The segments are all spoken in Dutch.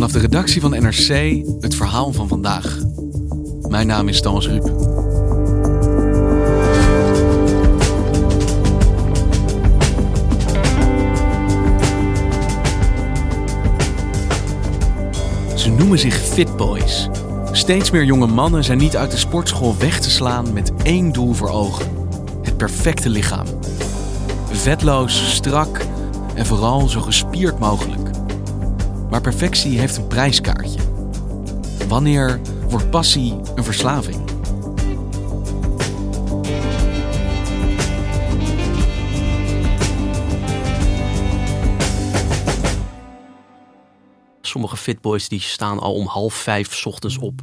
Vanaf de redactie van NRC het verhaal van vandaag. Mijn naam is Thomas Ruip. Ze noemen zich Fitboys. Steeds meer jonge mannen zijn niet uit de sportschool weg te slaan met één doel voor ogen: het perfecte lichaam. Vetloos, strak en vooral zo gespierd mogelijk. Maar perfectie heeft een prijskaartje. Wanneer wordt passie een verslaving? Sommige fitboys die staan al om half vijf ochtends op.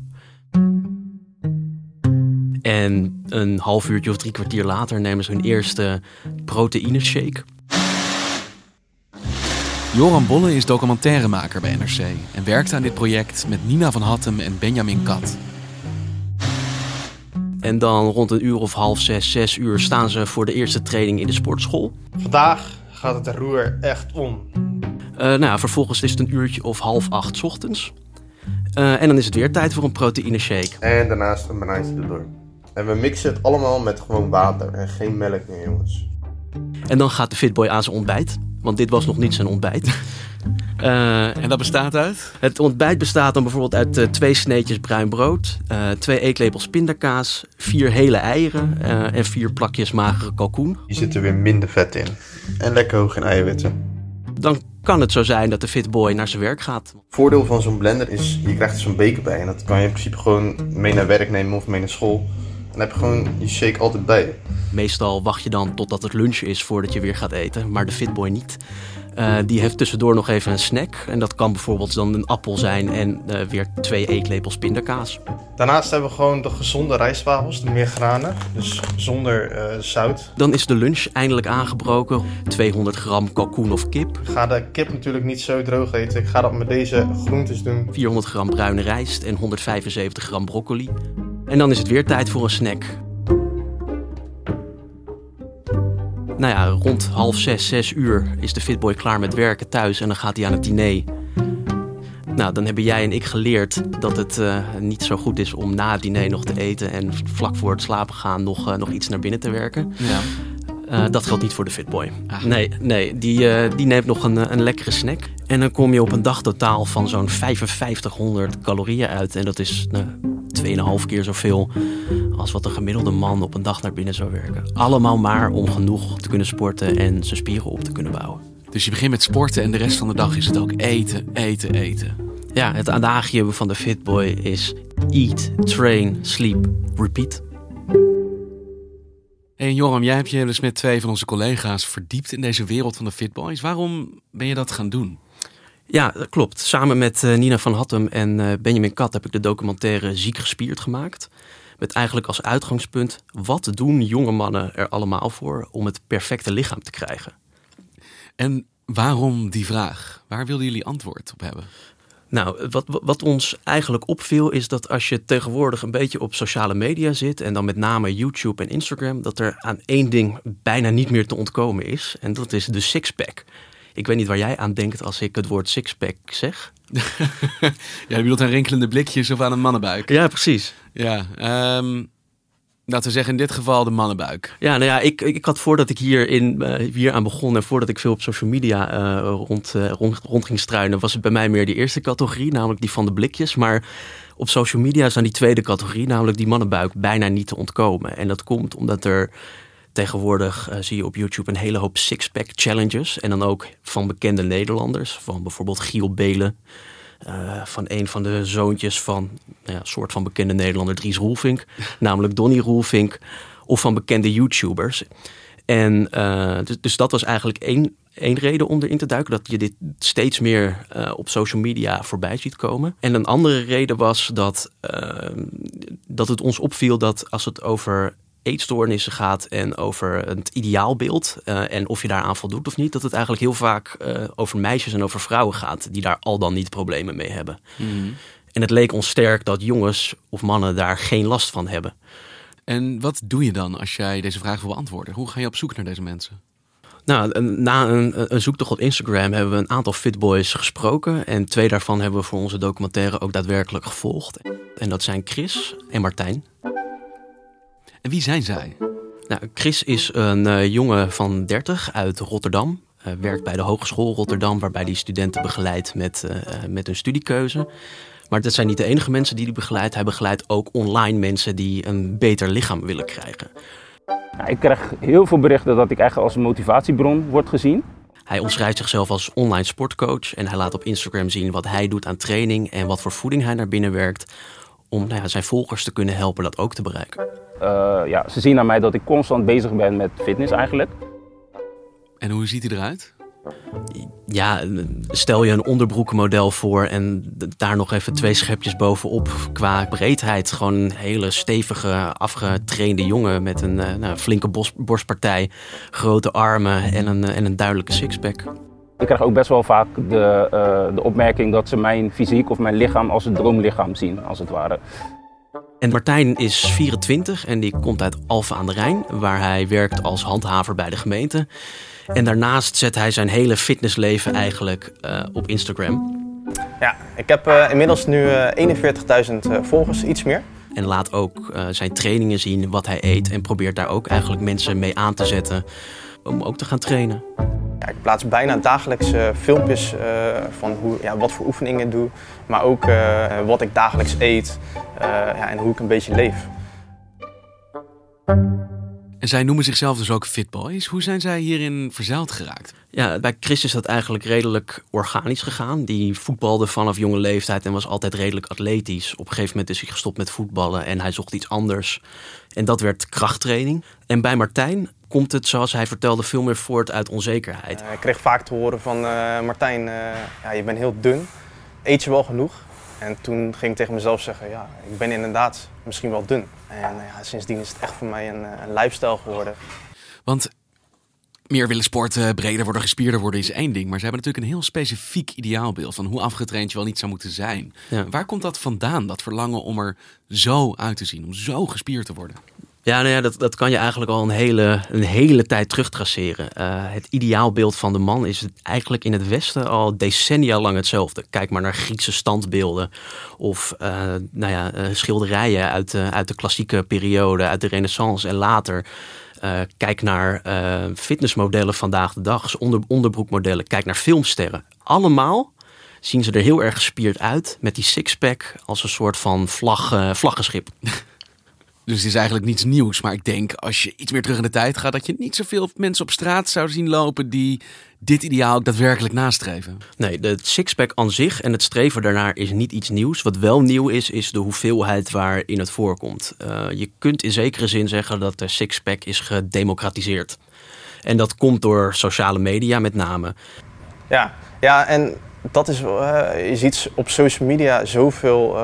En een half uurtje of drie kwartier later nemen ze hun eerste proteïne shake. Joran Bolle is documentairemaker bij NRC en werkt aan dit project met Nina van Hattem en Benjamin Kat. En dan rond een uur of half zes, zes uur staan ze voor de eerste training in de sportschool. Vandaag gaat het roer echt om. Uh, nou, ja, vervolgens is het een uurtje of half acht 's ochtends. Uh, en dan is het weer tijd voor een proteïne shake. En daarnaast een banaantje erdoor. En we mixen het allemaal met gewoon water en geen melk meer, jongens. En dan gaat de fitboy aan zijn ontbijt. Want dit was nog niet zijn ontbijt. Uh, en dat bestaat uit? Het ontbijt bestaat dan bijvoorbeeld uit uh, twee sneetjes bruin brood, uh, twee eetlepels pindakaas, vier hele eieren en vier plakjes magere kalkoen. Hier zit er weer minder vet in. En lekker hoog in eiwitten. Dan kan het zo zijn dat de fitboy naar zijn werk gaat. Voordeel van zo'n blender is, je krijgt er zo'n beker bij. En dat kan je in principe gewoon mee naar werk nemen of mee naar school. Dan heb je gewoon die shake altijd bij je. Meestal wacht je dan totdat het lunch is voordat je weer gaat eten, maar de fitboy niet. Uh, die heeft tussendoor nog even een snack. En dat kan bijvoorbeeld dan een appel zijn en uh, weer twee eetlepels pindakaas. Daarnaast hebben we gewoon de gezonde rijstwafels, de meer granen. Dus zonder uh, zout. Dan is de lunch eindelijk aangebroken. 200 gram kalkoen of kip. Ik ga de kip natuurlijk niet zo droog eten. Ik ga dat met deze groentes doen. 400 gram bruine rijst en 175 gram broccoli. En dan is het weer tijd voor een snack. Nou ja, rond half zes, zes uur is de fitboy klaar met werken thuis en dan gaat hij aan het diner. Nou, dan hebben jij en ik geleerd dat het uh, niet zo goed is om na het diner nog te eten en vlak voor het slapen gaan nog, uh, nog iets naar binnen te werken. Ja. Uh, dat geldt niet voor de Fitboy. Ah. Nee, nee die, die neemt nog een, een lekkere snack. En dan kom je op een dagtotaal van zo'n 5500 calorieën uit. En dat is nou, 2,5 keer zoveel als wat een gemiddelde man op een dag naar binnen zou werken. Allemaal maar om genoeg te kunnen sporten en zijn spieren op te kunnen bouwen. Dus je begint met sporten en de rest van de dag is het ook eten, eten, eten. Ja, het adagium van de Fitboy is eat, train, sleep, repeat. Hey Joram, jij hebt je dus met twee van onze collega's verdiept in deze wereld van de Fitboys. Waarom ben je dat gaan doen? Ja, dat klopt. Samen met uh, Nina van Hattem en uh, Benjamin Kat heb ik de documentaire Ziek gespierd gemaakt. Met eigenlijk als uitgangspunt, wat doen jonge mannen er allemaal voor om het perfecte lichaam te krijgen? En waarom die vraag? Waar wilden jullie antwoord op hebben? Nou, wat, wat ons eigenlijk opviel is dat als je tegenwoordig een beetje op sociale media zit en dan met name YouTube en Instagram, dat er aan één ding bijna niet meer te ontkomen is. En dat is de sixpack. Ik weet niet waar jij aan denkt als ik het woord sixpack zeg. ja, je bedoelt aan rinkelende blikjes of aan een mannenbuik. Ja, precies. Ja, um, laten we zeggen in dit geval de mannenbuik. Ja, nou ja, ik, ik had voordat ik hier, in, uh, hier aan begon en voordat ik veel op social media uh, rond, uh, rond, rond ging struinen, was het bij mij meer die eerste categorie, namelijk die van de blikjes. Maar op social media is dan die tweede categorie, namelijk die mannenbuik, bijna niet te ontkomen. En dat komt omdat er Tegenwoordig uh, zie je op YouTube een hele hoop six-pack challenges. En dan ook van bekende Nederlanders. Van bijvoorbeeld Giel Belen. Uh, van een van de zoontjes van nou ja, soort van bekende Nederlander Dries Roelvink. namelijk Donny Roelvink. Of van bekende YouTubers. En uh, dus, dus, dat was eigenlijk één, één reden om erin te duiken. Dat je dit steeds meer uh, op social media voorbij ziet komen. En een andere reden was dat, uh, dat het ons opviel dat als het over eetstoornissen gaat en over het ideaalbeeld uh, en of je daar aan voldoet of niet, dat het eigenlijk heel vaak over meisjes en over vrouwen gaat die daar al dan niet problemen mee hebben. Mm. En het leek ons sterk dat jongens of mannen daar geen last van hebben. En wat doe je dan als jij deze vraag wil beantwoorden? Hoe ga je op zoek naar deze mensen? Nou, na een, een, zoektocht op Instagram hebben we een aantal fitboys gesproken. En twee daarvan hebben we voor onze documentaire ook daadwerkelijk gevolgd. En dat zijn Chris en Martijn. En wie zijn zij? Nou, Chris is een uh, jongen van 30 uit Rotterdam. Uh, werkt bij de Hogeschool Rotterdam, waarbij hij studenten begeleidt met, uh, met hun studiekeuze. Maar dat zijn niet de enige mensen die hij begeleidt. Hij begeleidt ook online mensen die een beter lichaam willen krijgen. Nou, ik krijg heel veel berichten dat ik eigenlijk als een motivatiebron word gezien. Hij omschrijft zichzelf als online sportcoach en hij laat op Instagram zien wat hij doet aan training en wat voor voeding hij naar binnen werkt om nou ja, zijn volgers te kunnen helpen dat ook te bereiken. Uh, ja, ze zien aan mij dat ik constant bezig ben met fitness eigenlijk. En hoe ziet hij eruit? ja, stel je een onderbroekenmodel voor en daar nog even twee schepjes bovenop qua breedheid. Gewoon een hele stevige, afgetrainde jongen met een uh, nou, flinke borstpartij, grote armen en een, en een duidelijke sixpack. Ik krijg ook best wel vaak de, uh, de opmerking dat ze mijn fysiek of mijn lichaam als een droomlichaam zien, als het ware. En Martijn is 24 en die komt uit Alphen aan de Rijn, waar hij werkt als handhaver bij de gemeente. En daarnaast zet hij zijn hele fitnessleven eigenlijk uh, op Instagram. Ja, ik heb uh, inmiddels nu uh, 41.000 volgers, iets meer. En laat ook zijn trainingen zien, wat hij eet. En probeert daar ook eigenlijk mensen mee aan te zetten om ook te gaan trainen. Ja, ik plaats bijna dagelijks filmpjes van hoe, ja, wat voor oefeningen ik doe. Maar ook wat ik dagelijks eet ja, en hoe ik een beetje leef. En zij noemen zichzelf dus ook Fitboys. Hoe zijn zij hierin verzeild geraakt? Ja, bij Chris is dat eigenlijk redelijk organisch gegaan. Die voetbalde vanaf jonge leeftijd en was altijd redelijk atletisch. Op een gegeven moment is hij gestopt met voetballen en hij zocht iets anders. En dat werd krachttraining. En bij Martijn komt het, zoals hij vertelde, veel meer voort uit onzekerheid. Uh, ik kreeg vaak te horen van uh, Martijn, uh, ja, je bent heel dun. Eet je wel genoeg? En toen ging ik tegen mezelf zeggen, ja, ik ben inderdaad misschien wel dun. En ja, sindsdien is het echt voor mij een, eh, een lifestyle geworden. Want meer willen sporten, breder worden, gespierder worden is één ding. Maar ze hebben natuurlijk een heel specifiek ideaalbeeld van hoe afgetraind je wel niet zou moeten zijn. Waar komt dat vandaan, dat verlangen om er zo uit te zien, om zo gespierd te worden? Ja, nou dat, dat kan je eigenlijk al een hele, een hele tijd terugtraceren. Uh, het ideaalbeeld van de man is eigenlijk in het Westen al decennia lang hetzelfde. Kijk maar naar Griekse standbeelden of uh, nou ja, uh, schilderijen uit, uit de klassieke periode, uit de renaissance en later. kijk naar fitnessmodellen vandaag de dag, onder, onderbroekmodellen. Kijk naar filmsterren. Allemaal zien ze er heel erg gespierd uit met die sixpack als een soort van vlag, vlaggenschip. Dus het is eigenlijk niets nieuws. Maar ik denk als je iets meer terug in de tijd gaat, dat je niet zoveel mensen op straat zou zien lopen die dit ideaal ook daadwerkelijk nastreven. Nee, de sixpack aan zich en het streven daarnaar is niet iets nieuws. Wat wel nieuw is, is de hoeveelheid waarin het voorkomt. Uh, je kunt in zekere zin zeggen dat de sixpack is gedemocratiseerd. En dat komt door sociale media met name. Ja, ja en dat is, uh, je ziet op social media zoveel uh,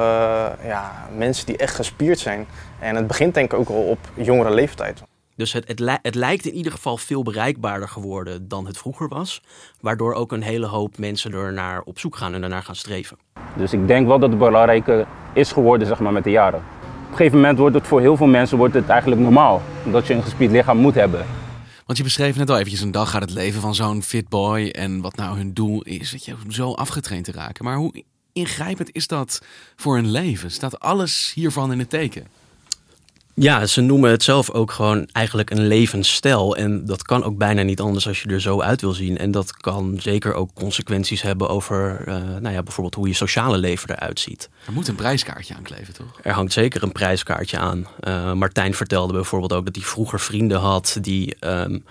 ja, mensen die echt gespierd zijn. En het begint denk ik ook al op jongere leeftijd. Dus het, het, het, lijkt in ieder geval veel bereikbaarder geworden dan het vroeger was. Waardoor ook een hele hoop mensen er naar op zoek gaan en ernaar gaan streven. Dus ik denk wel dat het belangrijker is geworden zeg maar, met de jaren. Op een gegeven moment wordt het voor heel veel mensen wordt het eigenlijk normaal. Dat je een gespierd lichaam moet hebben. Je beschreef net al eventjes een dag gaat het leven van zo'n fitboy. En wat nou hun doel is. Dat je zo afgetraind te raken. Maar hoe ingrijpend is dat voor hun leven? Staat alles hiervan in het teken? Ja, ze noemen het zelf ook gewoon eigenlijk een levensstijl. En dat kan ook bijna niet anders als je er zo uit wil zien. En dat kan zeker ook consequenties hebben over uh, nou ja, bijvoorbeeld hoe je sociale leven eruit ziet. Er moet een prijskaartje aan kleven, toch? Er hangt zeker een prijskaartje aan. Uh, Martijn vertelde bijvoorbeeld ook dat hij vroeger vrienden had die. Um,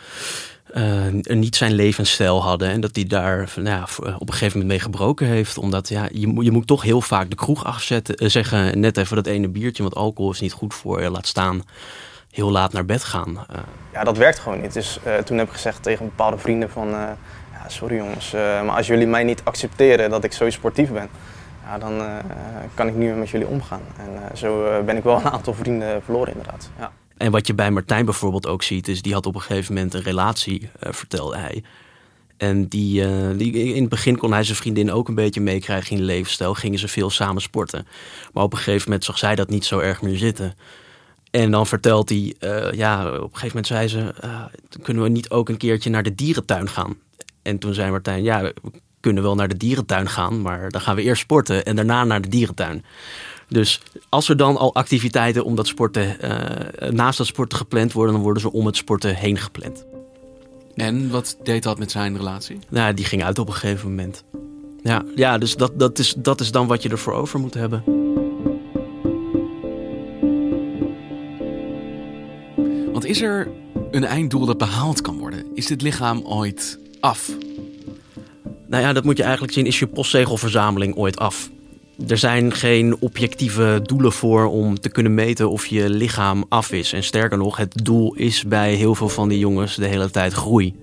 uh, niet zijn levensstijl hadden. En dat hij daar nou ja, op een gegeven moment mee gebroken heeft. Omdat ja, je, je moet toch heel vaak de kroeg afzetten. Uh, zeggen net even dat ene biertje, want alcohol is niet goed voor je. Laat staan heel laat naar bed gaan. Uh. Ja, dat werkt gewoon niet. Dus toen heb ik gezegd tegen bepaalde vrienden van... Ja, sorry jongens, maar als jullie mij niet accepteren dat ik zo sportief ben, ja, dan kan ik niet meer met jullie omgaan. En zo ben ik wel een aantal vrienden verloren inderdaad. Ja. En wat je bij Martijn bijvoorbeeld ook ziet, is die had op een gegeven moment een relatie, vertelde hij. En die, die, in het begin kon hij zijn vriendin ook een beetje meekrijgen in levensstijl. Gingen ze veel samen sporten. Maar op een gegeven moment zag zij dat niet zo erg meer zitten. En dan vertelt hij, uh, ja, op een gegeven moment zei ze, kunnen we niet ook een keertje naar de dierentuin gaan? En toen zei Martijn, ja, we kunnen wel naar de dierentuin gaan, maar dan gaan we eerst sporten en daarna naar de dierentuin. Dus als er dan al activiteiten om dat sporten, uh, naast dat sporten gepland worden, dan worden ze om het sporten heen gepland. En wat deed dat met zijn relatie? Nou, die ging uit op een gegeven moment. Ja, ja dus dat, dat, is, dat is dan wat je ervoor over moet hebben. Want is er een einddoel dat behaald kan worden? Is dit lichaam ooit af? Nou ja, dat moet je eigenlijk zien. Is je postzegelverzameling ooit af? Er zijn geen objectieve doelen voor om te kunnen meten of je lichaam af is. En sterker nog, het doel is bij heel veel van die jongens de hele tijd groei.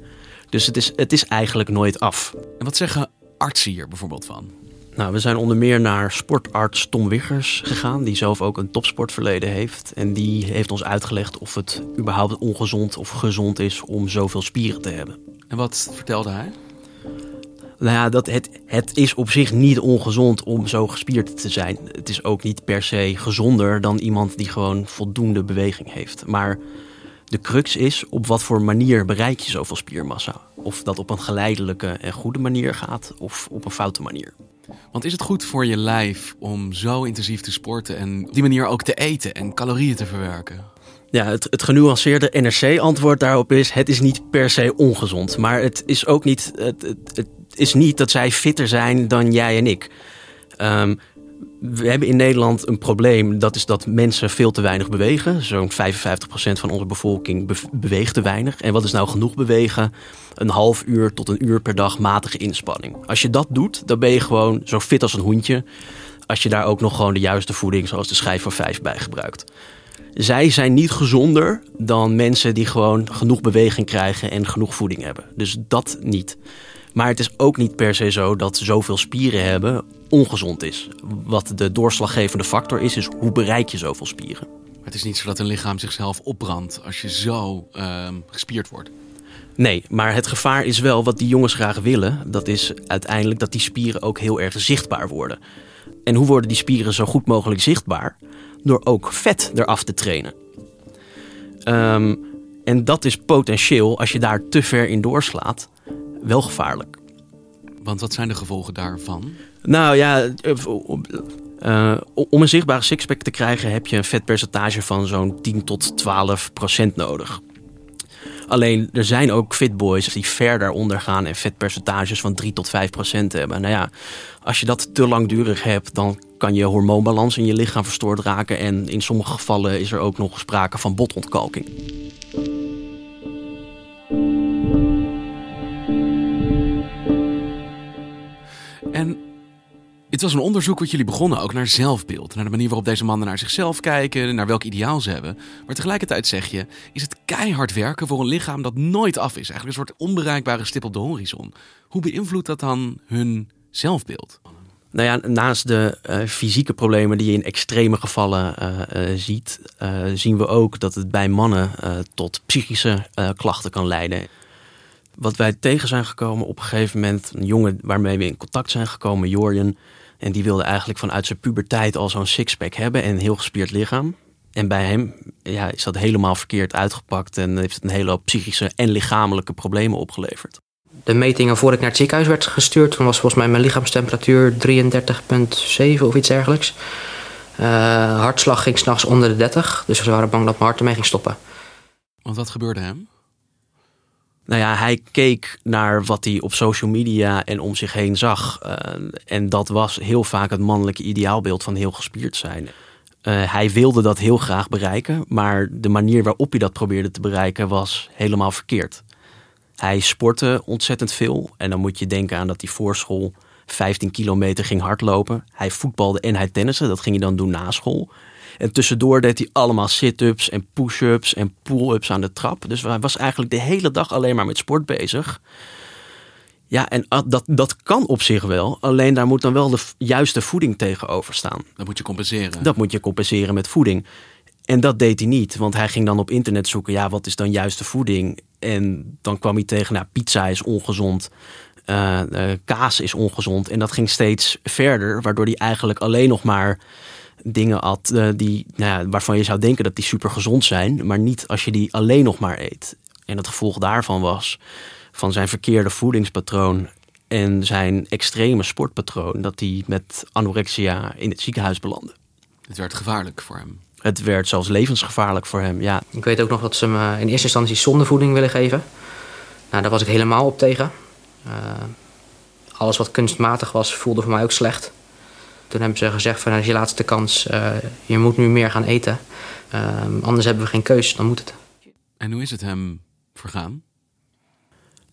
Dus het is, het is eigenlijk nooit af. En wat zeggen artsen hier bijvoorbeeld van? Nou, we zijn onder meer naar sportarts Tom Wiggers gegaan, die zelf ook een topsportverleden heeft. En die heeft ons uitgelegd of het überhaupt ongezond of gezond is om zoveel spieren te hebben. En wat vertelde hij? Nou ja, dat het, het is op zich niet ongezond om zo gespierd te zijn. Het is ook niet per se gezonder dan iemand die gewoon voldoende beweging heeft. Maar de crux is op wat voor manier bereik je zoveel spiermassa. Of dat op een geleidelijke en goede manier gaat of op een foute manier. Want is het goed voor je lijf om zo intensief te sporten en op die manier ook te eten en calorieën te verwerken? Ja, het, het genuanceerde NRC-antwoord daarop is: het is niet per se ongezond. Maar het is ook niet, het, het, het is niet dat zij fitter zijn dan jij en ik. Um, we hebben in Nederland een probleem. Dat is dat mensen veel te weinig bewegen. Zo'n 55% van onze bevolking beweegt te weinig. En wat is nou genoeg bewegen? Een half uur tot een uur per dag matige inspanning. Als je dat doet, dan ben je gewoon zo fit als een hoentje. Als je daar ook nog gewoon de juiste voeding, zoals de schijf van vijf, bij gebruikt. Zij zijn niet gezonder dan mensen die gewoon genoeg beweging krijgen en genoeg voeding hebben. Dus dat niet. Maar het is ook niet per se zo dat zoveel spieren hebben ongezond is. Wat de doorslaggevende factor is, is hoe bereik je zoveel spieren. Maar het is niet zo dat een lichaam zichzelf opbrandt als je zo uh, gespierd wordt. Nee, maar het gevaar is wel wat die jongens graag willen. Dat is uiteindelijk dat die spieren ook heel erg zichtbaar worden. En hoe worden die spieren zo goed mogelijk zichtbaar? Door ook vet eraf te trainen. Um, en dat is potentieel, als je daar te ver in doorslaat, wel gevaarlijk. Want wat zijn de gevolgen daarvan? Nou ja, uh, om een zichtbare sixpack te krijgen heb je een vetpercentage van zo'n 10 tot 12 procent nodig. Alleen er zijn ook fitboys die ver daaronder gaan en vetpercentages van 3 tot 5 procent hebben. Nou ja, als je dat te langdurig hebt, dan kan je hormoonbalans in je lichaam verstoord raken. En in sommige gevallen is er ook nog sprake van botontkalking. Het was een onderzoek wat jullie begonnen ook naar zelfbeeld. Naar de manier waarop deze mannen naar zichzelf kijken, naar welk ideaal ze hebben. Maar tegelijkertijd zeg je, is het keihard werken voor een lichaam dat nooit af is. Eigenlijk een soort onbereikbare stip op de horizon. Hoe beïnvloedt dat dan hun zelfbeeld? Nou ja, naast de uh, fysieke problemen die je in extreme gevallen uh, uh, ziet, zien we ook dat het bij mannen tot psychische klachten kan leiden wat wij tegen zijn gekomen op een gegeven moment, een jongen waarmee we in contact zijn gekomen, Jorjen. En die wilde eigenlijk vanuit zijn puberteit al zo'n sixpack hebben en een heel gespierd lichaam. En bij hem ja, is dat helemaal verkeerd uitgepakt en heeft het een hele hoop psychische en lichamelijke problemen opgeleverd. De metingen voor ik naar het ziekenhuis werd gestuurd, toen was volgens mij mijn lichaamstemperatuur 33,7 of iets dergelijks. Uh, hartslag ging s'nachts onder de 30, dus we waren bang dat mijn hart ermee ging stoppen. Want wat gebeurde hem? Nou ja, hij keek naar wat hij op social media en om zich heen zag. Uh, en dat was heel vaak het mannelijke ideaalbeeld van heel gespierd zijn. Uh, hij wilde dat heel graag bereiken, maar de manier waarop hij dat probeerde te bereiken was helemaal verkeerd. Hij sportte ontzettend veel en dan moet je denken aan dat hij voor school 15 kilometer ging hardlopen. Hij voetbalde en hij tennissen, dat ging hij dan doen na school. En tussendoor deed hij allemaal sit-ups en push-ups en pull-ups aan de trap. Dus hij was eigenlijk de hele dag alleen maar met sport bezig. Ja, en dat, dat kan op zich wel. Alleen daar moet dan wel de juiste voeding tegenover staan. Dat moet je compenseren. Dat moet je compenseren met voeding. En dat deed hij niet, want hij ging dan op internet zoeken, ja, wat is dan juiste voeding? En dan kwam hij tegen, nou, pizza is ongezond, uh, uh, kaas is ongezond. En dat ging steeds verder, waardoor hij eigenlijk alleen nog maar dingen had uh, die, nou ja, waarvan je zou denken dat die super gezond zijn, maar niet als je die alleen nog maar eet. En het gevolg daarvan was van zijn verkeerde voedingspatroon en zijn extreme sportpatroon, dat hij met anorexia in het ziekenhuis belandde. Het werd gevaarlijk voor hem. Het werd zelfs levensgevaarlijk voor hem, ja. Ik weet ook nog dat ze me in eerste instantie zonder voeding willen geven. Nou, daar was ik helemaal op tegen. Uh, alles wat kunstmatig was, voelde voor mij ook slecht. Toen hebben ze gezegd van, dat is je laatste kans. Uh, je moet nu meer gaan eten. Uh, anders hebben we geen keus, dan moet het. En hoe is het hem vergaan?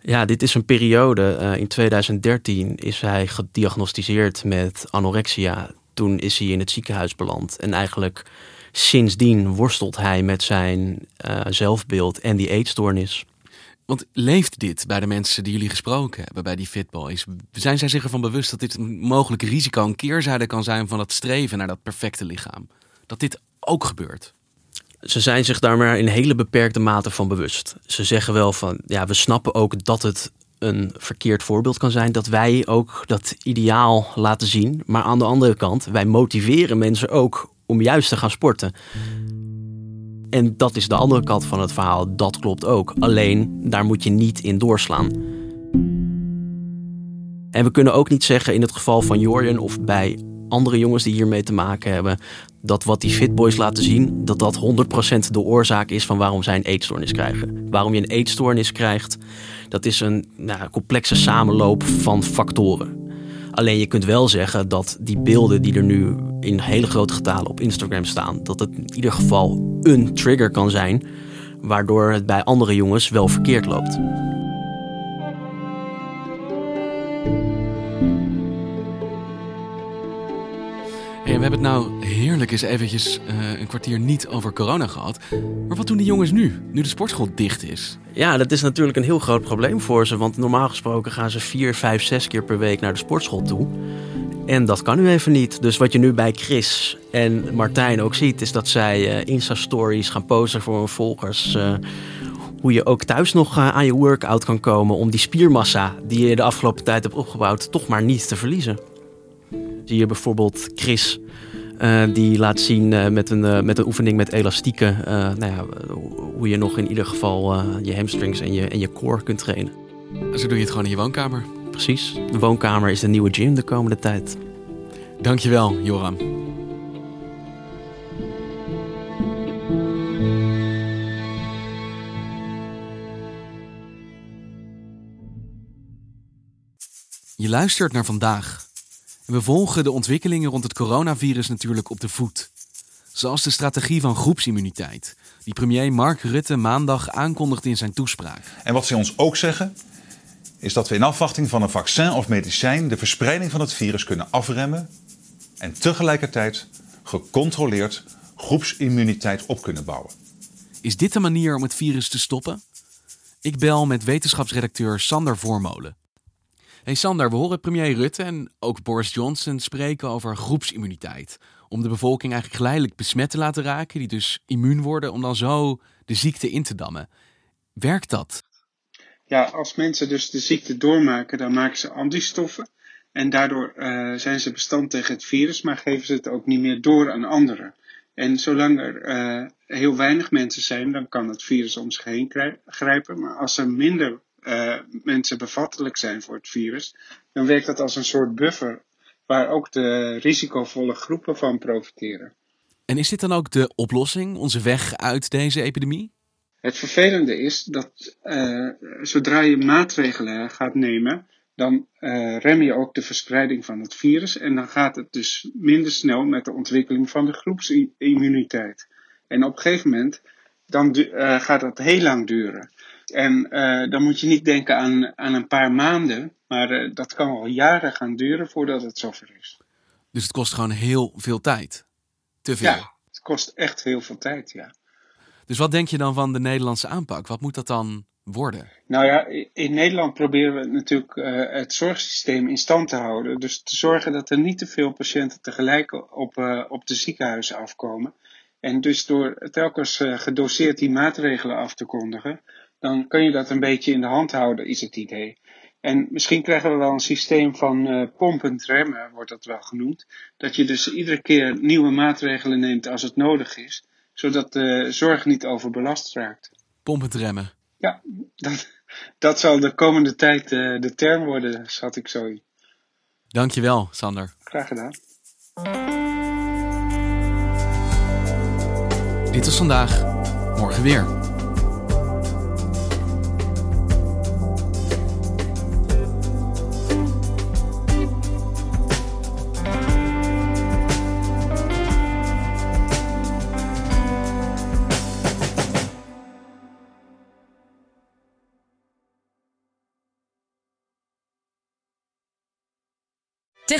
Ja, dit is een periode. Uh, in 2013 is hij gediagnosticeerd met anorexia. Toen is hij in het ziekenhuis beland. En eigenlijk sindsdien worstelt hij met zijn uh, zelfbeeld en die eetstoornis. Want leeft dit bij de mensen die jullie gesproken hebben, bij die fitboys? Zijn zij zich ervan bewust dat dit een mogelijke risico, een keerzijde kan zijn van het streven naar dat perfecte lichaam? Dat dit ook gebeurt? Ze zijn zich daar maar in hele beperkte mate van bewust. Ze zeggen wel van, ja, we snappen ook dat het een verkeerd voorbeeld kan zijn. Dat wij ook dat ideaal laten zien. Maar aan de andere kant, wij motiveren mensen ook om juist te gaan sporten. En dat is de andere kant van het verhaal. Dat klopt ook. Alleen daar moet je niet in doorslaan. En we kunnen ook niet zeggen in het geval van Jorjen of bij andere jongens die hiermee te maken hebben, dat wat die fitboys laten zien, dat dat 100% de oorzaak is van waarom zij een eetstoornis krijgen. Waarom je een eetstoornis krijgt, dat is een nou, complexe samenloop van factoren. Alleen je kunt wel zeggen dat die beelden die er nu in hele grote getalen op Instagram staan, dat het in ieder geval een trigger kan zijn, waardoor het bij andere jongens wel verkeerd loopt. Hey, we hebben het nou heerlijk eens eventjes uh, een kwartier niet over corona gehad. Maar wat doen die jongens nu, nu de sportschool dicht is? Ja, dat is natuurlijk een heel groot probleem voor ze. Want normaal gesproken gaan ze vier, vijf, zes keer per week naar de sportschool toe. En dat kan nu even niet. Dus wat je nu bij Chris en Martijn ook ziet, is dat zij uh, Insta-stories gaan posten voor hun volgers. Uh, hoe je ook thuis nog aan je workout kan komen om die spiermassa die je de afgelopen tijd hebt opgebouwd, toch maar niet te verliezen. Zie je bijvoorbeeld Chris, uh, die laat zien uh, met, een, uh, met een oefening met elastieken. nou ja, hoe je nog in ieder geval je hamstrings en je, en je core kunt trainen. Zo doe je het gewoon in je woonkamer. Precies. De woonkamer is de nieuwe gym de komende tijd. Dankjewel, Joram. Je luistert naar vandaag. We volgen de ontwikkelingen rond het coronavirus natuurlijk op de voet. Zoals de strategie van groepsimmuniteit, die premier Mark Rutte maandag aankondigde in zijn toespraak. En wat ze ons ook zeggen, is dat we in afwachting van een vaccin of medicijn de verspreiding van het virus kunnen afremmen en tegelijkertijd gecontroleerd groepsimmuniteit op kunnen bouwen. Is dit de manier om het virus te stoppen? Ik bel met wetenschapsredacteur Sander Voormolen. Hey Sander, we horen premier Rutte en ook Boris Johnson spreken over groepsimmuniteit. Om de bevolking eigenlijk geleidelijk besmet te laten raken, die dus immuun worden, om dan zo de ziekte in te dammen. Werkt dat? Ja, als mensen dus de ziekte doormaken, dan maken ze antistoffen. En daardoor uh, zijn ze bestand tegen het virus, maar geven ze het ook niet meer door aan anderen. En zolang er uh, heel weinig mensen zijn, dan kan het virus om zich heen grijpen. Maar als er minder uh, mensen bevattelijk zijn voor het virus, dan werkt dat als een soort buffer waar ook de risicovolle groepen van profiteren. En is dit dan ook de oplossing, onze weg uit deze epidemie? Het vervelende is dat uh, zodra je maatregelen gaat nemen, dan uh, rem je ook de verspreiding van het virus en dan gaat het dus minder snel met de ontwikkeling van de groepsimmuniteit. En op een gegeven moment dan uh, gaat dat heel lang duren. En uh, dan moet je niet denken aan, aan een paar maanden, maar uh, dat kan al jaren gaan duren voordat het zover is. Dus het kost gewoon heel veel tijd. Te veel. Ja, het kost echt heel veel tijd, ja. Dus wat denk je dan van de Nederlandse aanpak? Wat moet dat dan worden? Nou ja, in Nederland proberen we natuurlijk uh, het zorgsysteem in stand te houden. Dus te zorgen dat er niet te veel patiënten tegelijk op, uh, op de ziekenhuizen afkomen. En dus door telkens uh, gedoseerd die maatregelen af te kondigen, dan kun je dat een beetje in de hand houden, is het idee. En misschien krijgen we wel een systeem van uh, pompend remmen, wordt dat wel genoemd. Dat je dus iedere keer nieuwe maatregelen neemt als het nodig is, zodat de zorg niet overbelast raakt. Pompend remmen. Ja, dat, dat zal de komende tijd uh, de term worden, schat ik zo in. Dankjewel, Sander. Graag gedaan. Dit was vandaag, morgen weer.